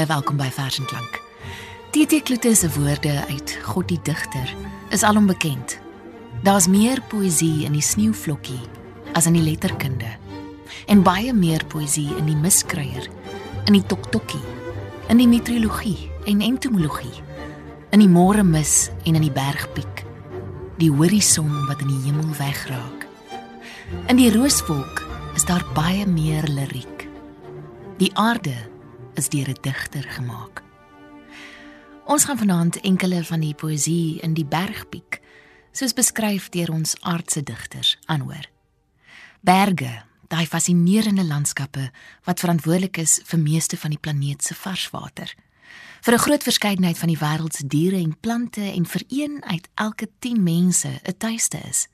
Baie welkom by Vers en Klank. TT Kloete se woorde uit God die digter is alom bekend. Daar's meer poësie in die sneeuvlokkie as in die letterkunde. En baie meer poësie in die miskruier, in die toktokkie, in die meteorologie en entomologie, in die môre mis en in die bergpiek. Die horison wat in die hemel wegraak. In die rooswolk is daar baie meer liriek. Die aarde is deur 'n digter gemaak. Ons gaan vanaand enkele van die poësie in die Bergpiek, soos beskryf deur ons aardse digters, aanhoor. Berge, daai fascinerende landskappe wat verantwoordelik is vir meeste van die planeet se varswater. Vir 'n groot verskeidenheid van die wêreld se diere en plante en vir een uit elke 10 mense 'n tuiste is.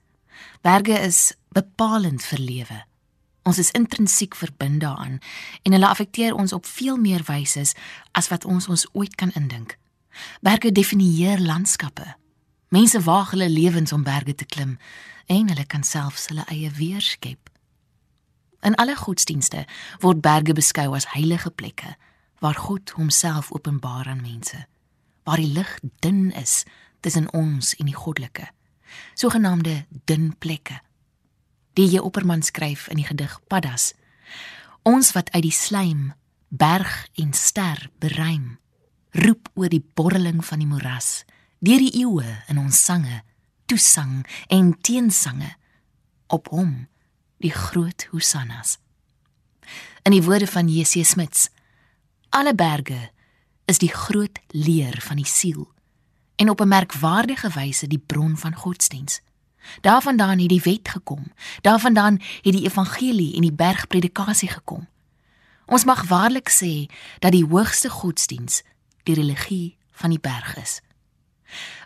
Berge is bepalend vir lewe. Ons is intrinsiek verbind daaraan en hulle affekteer ons op veel meer wyse as wat ons ons ooit kan indink. Berge definieer landskappe. Mense waag hulle lewens om berge te klim en hulle kan selfs hulle eie weerskep. In alle godsdienste word berge beskou as heilige plekke waar God homself openbaar aan mense, waar die lig dun is tussen ons en die goddelike, sogenaamde dun plekke die jy Opperman skryf in die gedig Paddas. Ons wat uit die slaim berg en ster beruim, roep oor die borreling van die moeras, deur die eeue in ons sange, toesang en teensange op hom die groot hosannas. In die woorde van J.C. Smits, alle berge is die groot leer van die siel en op 'n merkwaardige wyse die bron van godsdiens. Daarvandaan het die wet gekom. Daarvandaan het die evangelie en die bergpredikasie gekom. Ons mag waarlik sê dat die hoogste godsdiens die religie van die berg is.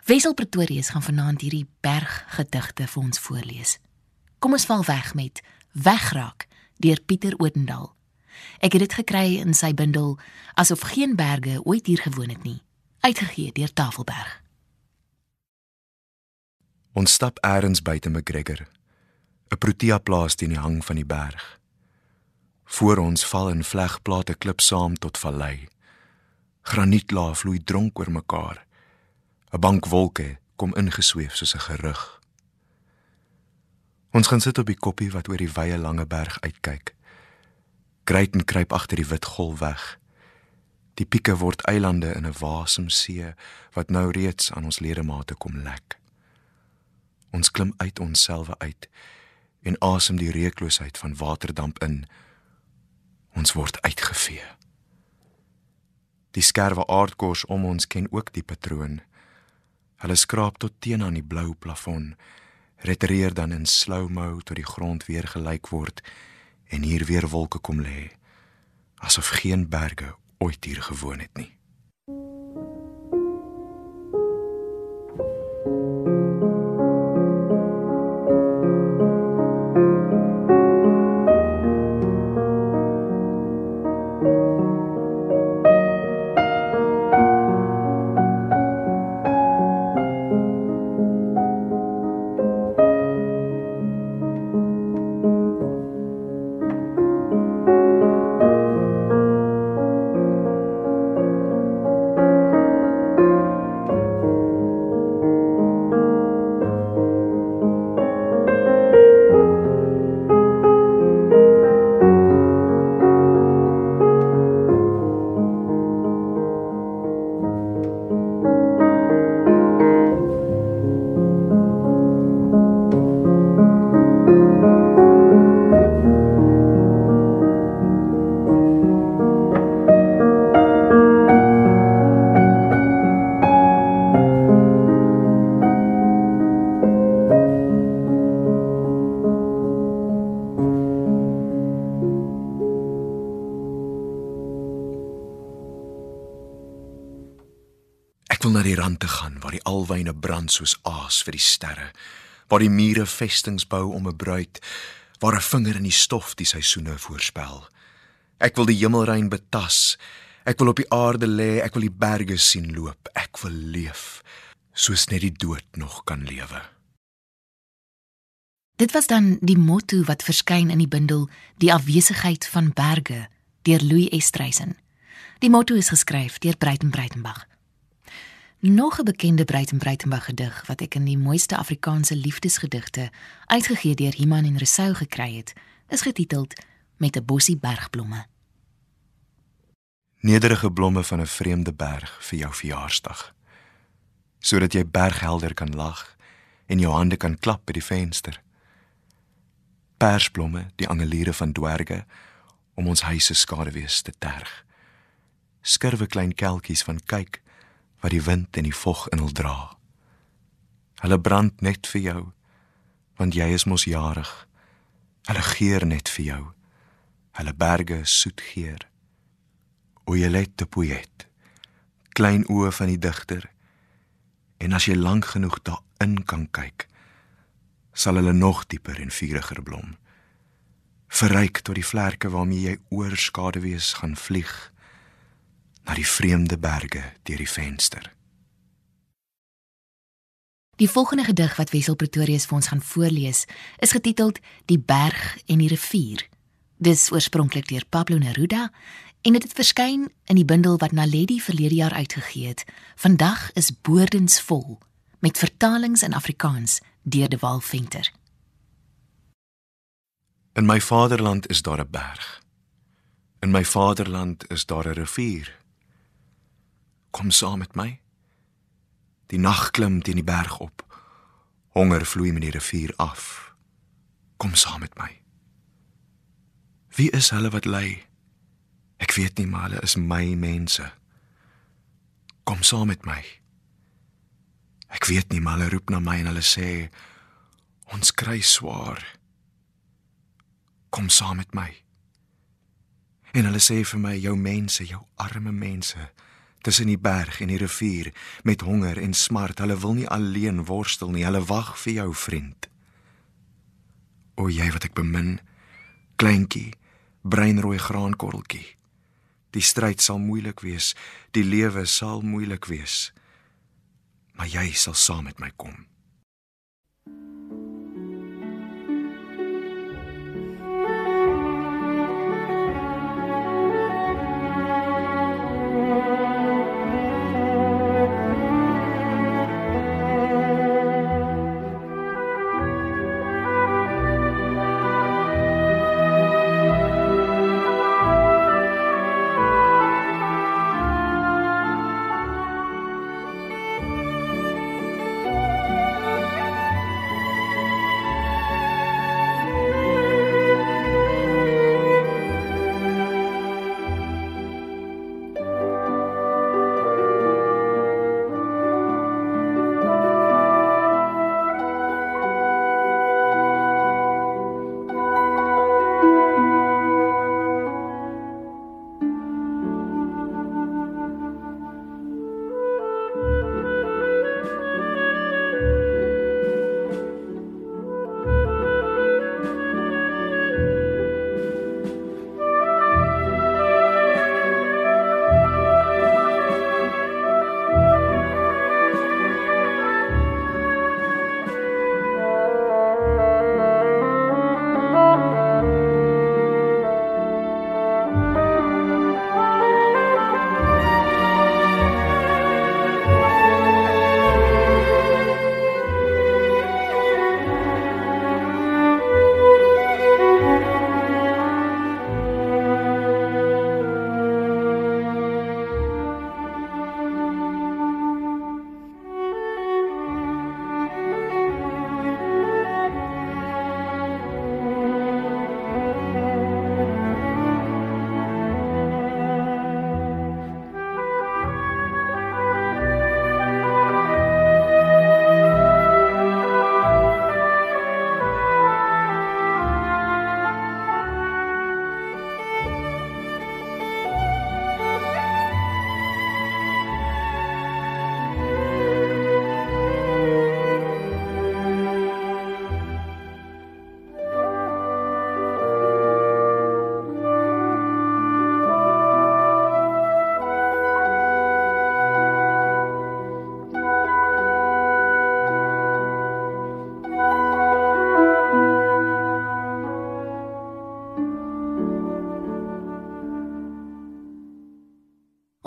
Wessel Pretorius gaan vanaand hierdie berggedigte vir ons voorlees. Kom ons val weg met Wegraak deur Pieter Odendaal. Ek het dit gekry in sy bundel Asof geen berge ooit hier gewoon het nie, uitgegee deur Tafelberg. Ons stap eers buite McGregor, 'n protea plaas teen die hang van die berg. Voor ons val in vlegplate klip saam tot vallei. Granietlaag vloei dronk oor mekaar. 'n Bank wolke kom ingesweef soos 'n gerug. Ons gaan sit op die koppie wat oor die wye lange berg uitkyk. Greiten kruip agter die wit golf weg. Die pieke word eilande in 'n wasem see wat nou reeds aan ons ledemate kom lek. Ons klim uit onsselwe uit en asem die reukloosheid van waterdamp in. Ons word uitgevee. Die skerwe aardkors om ons ken ook die patroon. Hulle skraap tot teen aan die blou plafon, retireer dan in slow-mo tot die grond weer gelyk word en hier weer wolke kom lê, asof geen berge ooit hier gewoon het nie. Ek wil na die rand te gaan waar die alwyne brand soos aas vir die sterre, waar die mure vestings bou om 'n bruid, waar 'n vinger in die stof die seisoene voorspel. Ek wil die hemelrein betas. Ek wil op die aarde lê, ek wil die berge sien loop. Ek wil leef soos net die dood nog kan lewe. Dit was dan die motto wat verskyn in die bundel Die afwesigheid van berge deur Louis Estreisen. Die motto is geskryf deur Breiten Breitenberg. Nog 'n bekende Breiten Breitenberg gedig wat ek in die mooiste Afrikaanse liefdesgedigte uitgegee deur Iman en Resou gekry het, is getiteld Met 'n bossie bergblomme. Nederige blomme van 'n vreemde berg vir jou verjaarsdag. Sodat jy berghelder kan lag en jou hande kan klap by die venster. Persblomme, die angeliere van dwerge om ons huise skaduwees te terg. Skurwe klein kelkies van kyk wat die wind en die vog in hul dra. Hulle brand net vir jou want jy is mos jarig. Hulle geur net vir jou. Hulle berge soet geur. O jy let te poet. Klein oë van die digter. En as jy lank genoeg daarin kan kyk, sal hulle nog dieper en vuriger blom. Verryk tot die vlerke waarmee jy oor skaduwees gaan vlieg na die vreemde berge deur die venster. Die volgende gedig wat Wessel Pretorius vir ons gaan voorlees, is getiteld Die berg en die rivier. Dis oorspronklik deur Pablo Neruda en dit het verskyn in die bundel wat Naledi verlede jaar uitgegee het. Vandag is boordens vol met vertalings in Afrikaans deur De Waal Venter. In my vaderland is daar 'n berg. In my vaderland is daar 'n rivier. Kom saam met my. Die nag klim teen die berg op. Honger vloei met die rivier af. Kom saam met my. Wie is hulle wat lê? Ek weet nie, maar hulle is my mense. Kom saam met my. Ek weet nie, maar hulle roep na my en hulle sê ons kry swaar. Kom saam met my. En hulle sê vir my jou mense, jou arme mense, tussen die berg en die rivier met honger en smart. Hulle wil nie alleen worstel nie. Hulle wag vir jou, vriend. O jy wat ek bemin, kleintjie, breinrooi graankorreltjie. Die stryd sal moeilik wees, die lewe sal moeilik wees. Maar jy sal saam met my kom.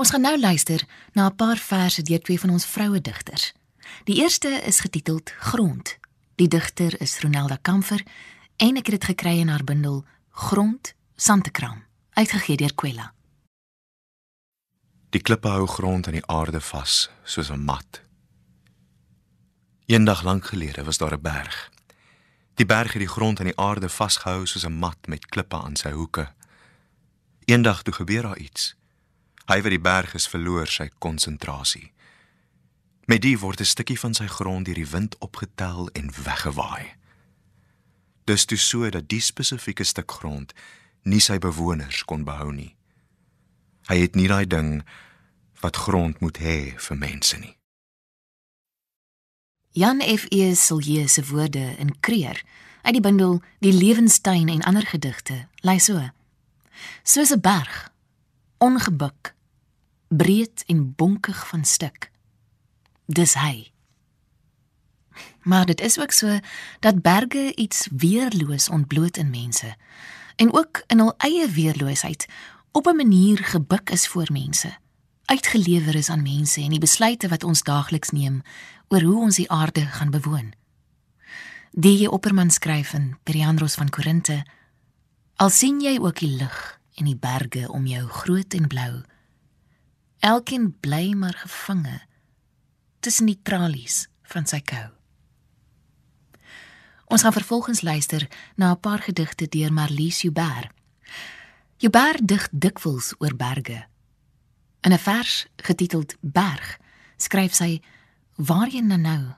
Ons gaan nou luister na 'n paar verse deur twee van ons vroue digters. Die eerste is getiteld Grond. Die digter is Ronelda Kamfer en ek het dit gekry in haar bundel Grond Santekram, uitgegee deur Kwela. Die klippe hou grond aan die aarde vas soos 'n mat. Eendag lank gelede was daar 'n berg. Die berg het die grond aan die aarde vasgehou soos 'n mat met klippe aan sy hoeke. Eendag toe gebeur daar iets. Hy wat die berg is verloor sy konsentrasie. Met dit word 'n stukkie van sy grond deur die wind opgetel en weggewaai. Dis toe so dat die spesifieke stuk grond nie sy bewoners kon behou nie. Hy het nie daai ding wat grond moet hê vir mense nie. Jan F. E. Silje se woorde in Kreer uit die bundel Die Lewenstuin en ander gedigte lei so: Soos 'n berg, ongebuk, breed en bonkig van stuk. Dis hy. Maar dit is ook so dat berge iets weerloos ontbloot in mense en ook in hul eie weerloosheid op 'n manier gebuk is voor mense, uitgelewer is aan mense en die besluite wat ons daagliks neem oor hoe ons die aarde gaan bewoon. Die Opperman skryf in Periandros van Korinte: Al sien jy ook die lig en die berge om jou groot en blou, elkeen bly maar gevange tussen die tralies van sy kou. Ons gaan vervolgens luister na 'n paar gedigte deur Marlies Joubert. Joubert dig dikwels oor berge. In 'n vers getiteld Berg skryf sy: Waarheen nou nou?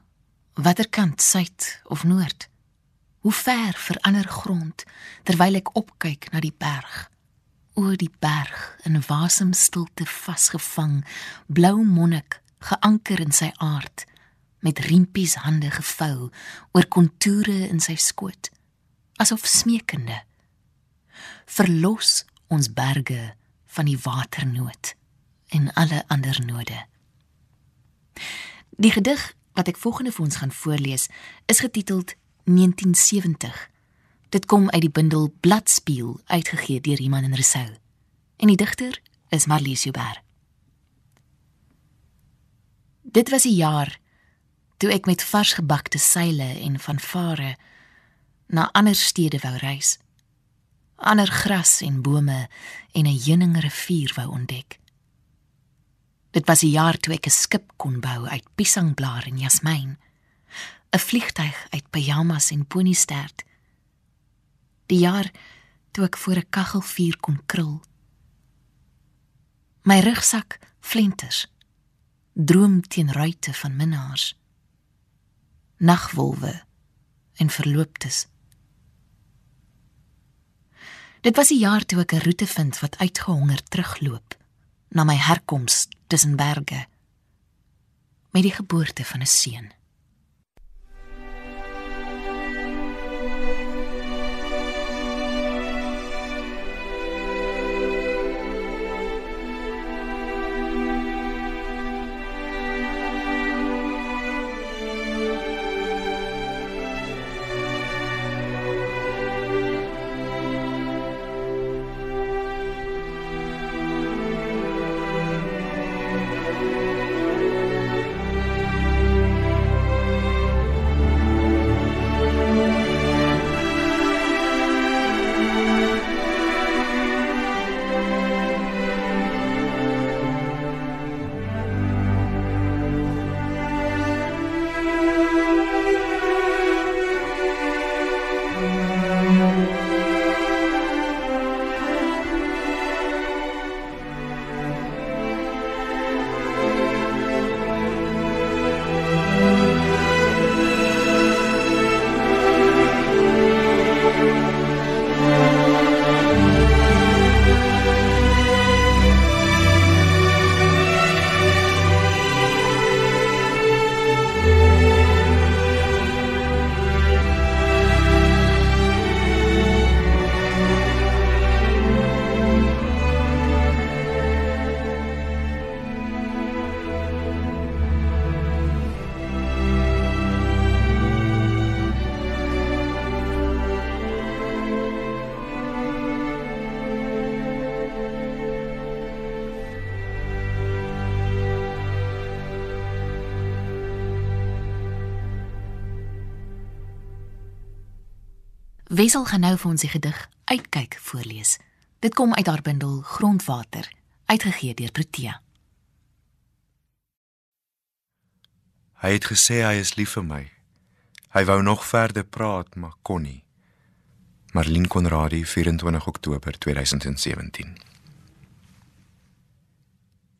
Watter kant, suid of noord? Hoe ver verander grond terwyl ek opkyk na die berg? Oor die berg in wasem stilte vasgevang, blou monnik geanker in sy aard met riempies hande gevou oor kontoure in sy skoot asof smeekende verlos ons berge van die waternood en alle ander node Die gedig wat ek volgende vir ons gaan voorlees, is getiteld 1970. Dit kom uit die bundel Bladspieel uitgegee deur Iman en Resou. En die digter is Marlies Joubert. Dit was 'n jaar toe ek met varsgebakte seile en vanvare na ander stede wou reis. Ander gras en bome en 'n heuninglivier wou ontdek. Dit was 'n jaar toe ek 'n skip kon bou uit piesangblaar en jasmyn. 'n Vliegtyg uit pyjamas en ponystert. Die jaar toe ek voor 'n kaggelvuur kon krul. My rugsak flenters. Droom teen ruite van minnaars. Nagwolwe en verlooptes. Dit was 'n jaar toe ek 'n roete vind wat uitgehonger terugloop na my herkoms tussen berge met die geboorte van 'n seun Wessel gaan nou vir ons die gedig Uitkyk voorlees. Dit kom uit haar bundel Grondwater, uitgegee deur Protea. Hy het gesê hy is lief vir my. Hy wou nog verder praat, maar kon nie. Marlene Conradie, 24 Oktober 2017.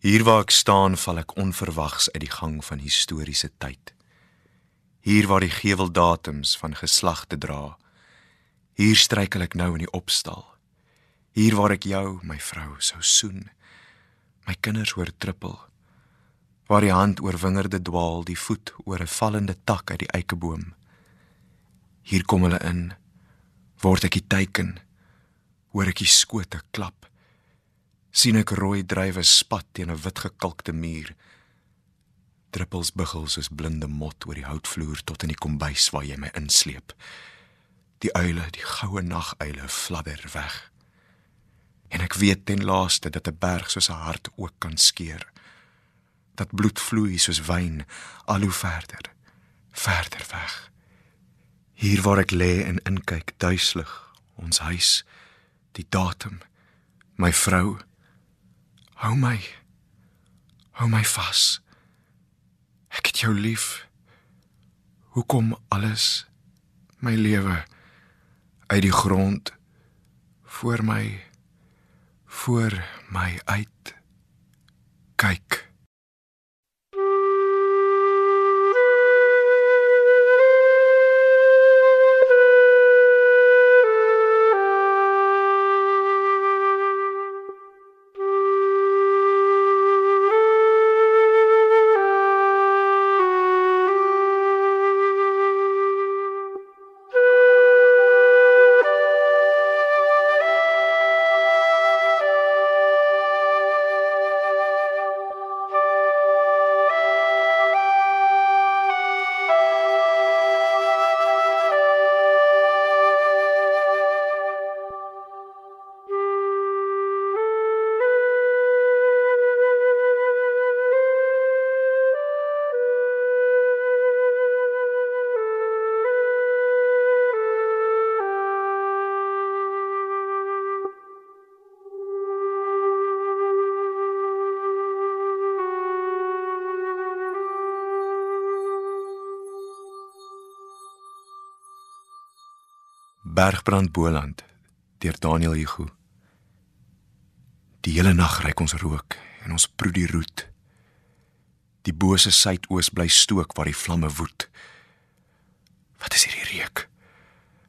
Hier waar ek staan, val ek onverwags uit die gang van historiese tyd. Hier waar die geweldatums van geslagte dra. Hier struikel ek nou in die opstal. Hier waar ek jou, my vrou, sou soen. My kinders hoor trippel waar die hand oor wingerde dwaal, die voet oor 'n vallende tak uit die eikeboom. Hier kom hulle in, word ek die teiken, hoor ek die skote klap. sien ek rooi drywe spat teen 'n wit gekalkte muur. Druppels buggel soos blinde mot oor die houtvloer tot in die kombuis waar jy my insleep. Die uile, die goue naguile fladder weg. En ek weet ten laaste dat 'n berg soos 'n hart ook kan skeer. Dat bloed vloei soos wyn al hoe verder verder weg. Hier waar ek lê en inkyk duiselig ons huis die datum my vrou. Hou my hou my vas. Ek het jou lief. Hoekom alles? My lewe uit die grond voor my voor my uit kyk Bergbrand Boland deur Daniel Hugo. Die hele nag reik ons rook en ons proe die roet. Die bose suidoos bly stook waar die vlamme woed. Wat is hierdie reuk?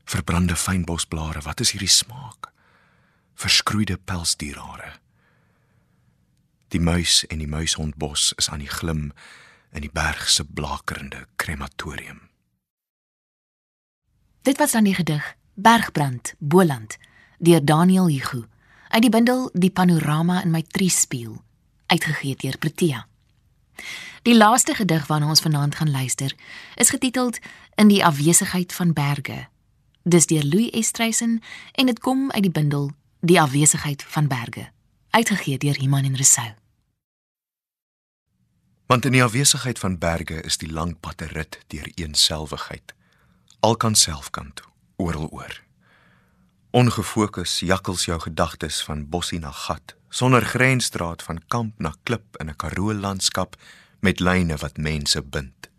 Verbrande fynbosblare, wat is hierdie smaak? Verskroeide pelsdierhare. Die muis en die muishondbos is aan die glim in die berg se blakerende krematorium. Dit was dan die gedig Bergbrand, Boland, deur Daniel Hugo, uit die bundel Die panorama in my triespieël, uitgegee deur Protea. Die laaste gedig waarna ons vanaand gaan luister, is getiteld In die afwesigheid van berge. Dis deur Louis Estreisen en dit kom uit die bundel Die afwesigheid van berge, uitgegee deur Iman en Resou. Want in die afwesigheid van berge is die lang pad 'n rit deur eenselwigheid. Al kan selfkant oral oor. Ongefokus jakkels jou gedagtes van bossie na gat, sonder grensstraat van kamp na klip in 'n karoo landskap met lyne wat mense bind.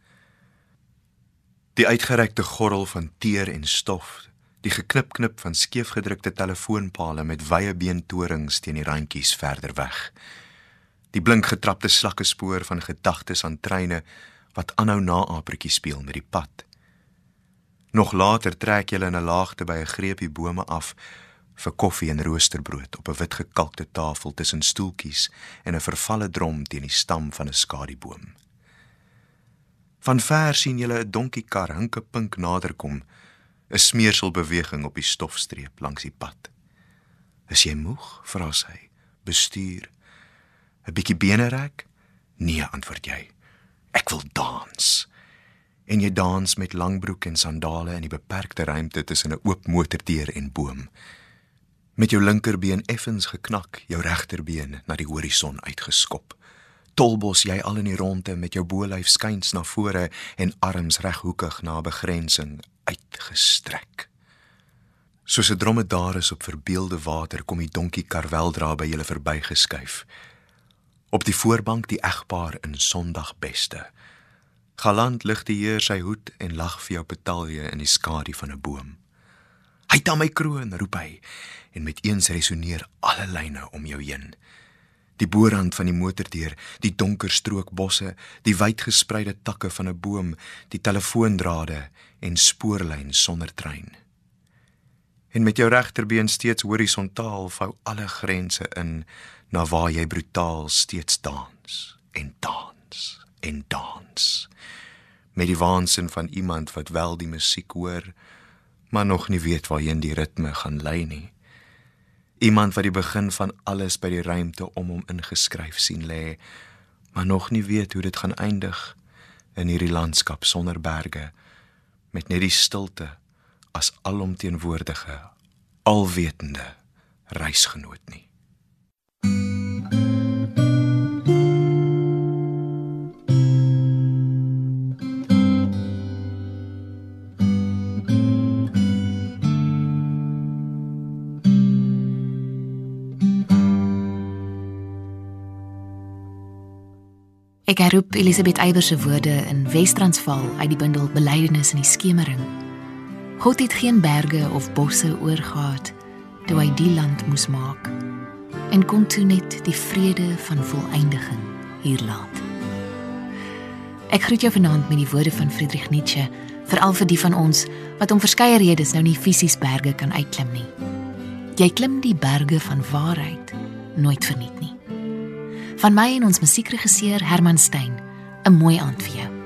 Die uitgerekte gordel van teer en stof, die geknip-knip van skeefgedrukte telefoonpale met wye beentorings teen die randjies verder weg. Die blink getrapte slakkespoor van gedagtes aan treine wat aanhou naapertjie speel met die pad. Nog later trek jy in 'n laagte by 'n greepie bome af vir koffie en roosterbrood op 'n wit gekalkte tafel tussen stoeltjies en 'n vervalle drom teen die stam van 'n skadieboom. Van ver sien jy 'n donkiekar hinke pink naderkom, 'n smeersel beweging op die stofstreep langs die pad. "Is jy moeg?" vra sy. "Bestuur. 'n Bietjie bene rek?" "Nee," antwoord jy. "Ek wil dans." En jy dans met langbroek en sandale in die beperkte ruimte tussen 'n oop motordeur en boom. Met jou linkerbeen effens geknak, jou regterbeen na die horison uitgeskop. Tolbos jy al in die ronde met jou bolyf skuins na vore en arms reghoekig na begrensing uitgestrek. Soos 'n dromedaris op verbeelde water kom die donkie karweldra by julle verbygeskuif. Op die voorbank die egpaar in Sondagbeste. Galant lig die heer sy hoed en lag vir jou betalje in die skadu van 'n boom. Hy ta my kroon, roep hy, en met eens resoneer alle lyne om jou heen. Die boorrand van die motordeur, die donker strook bosse, die wyd gespreide takke van 'n boom, die telefoondrade en spoorlyn sonder trein. En met jou regterbeen steeds horisontaal vou alle grense in na waar jy brutaal steeds dans en dans en dans met die waansin van iemand wat wel die musiek hoor maar nog nie weet waarheen die ritme gaan lei nie. Iemand wat die begin van alles by die ruimte om hom ingeskryf sien lê maar nog nie weet hoe dit gaan eindig in hierdie landskap sonder berge met net die stilte as alomteenwoordige alwetende reisgenoot nie Ek herroep Elisabeth Eybers se woorde in Wes-Transvaal uit die bundel Belydenis in die skemering. God het geen berge of bosse oorgehad toe hy die land moes maak en kon toe net die vrede van volëindiging hier laat. Ek groet jou vanaand met die woorde van Friedrich Nietzsche, veral vir die van ons wat om verskeie redes nou nie fisies berge kan uitklim nie. Jy klim die berge van waarheid nooit verniet nie. Van my en ons musiekregisseur Herman Stein, 'n mooi aand vir jou.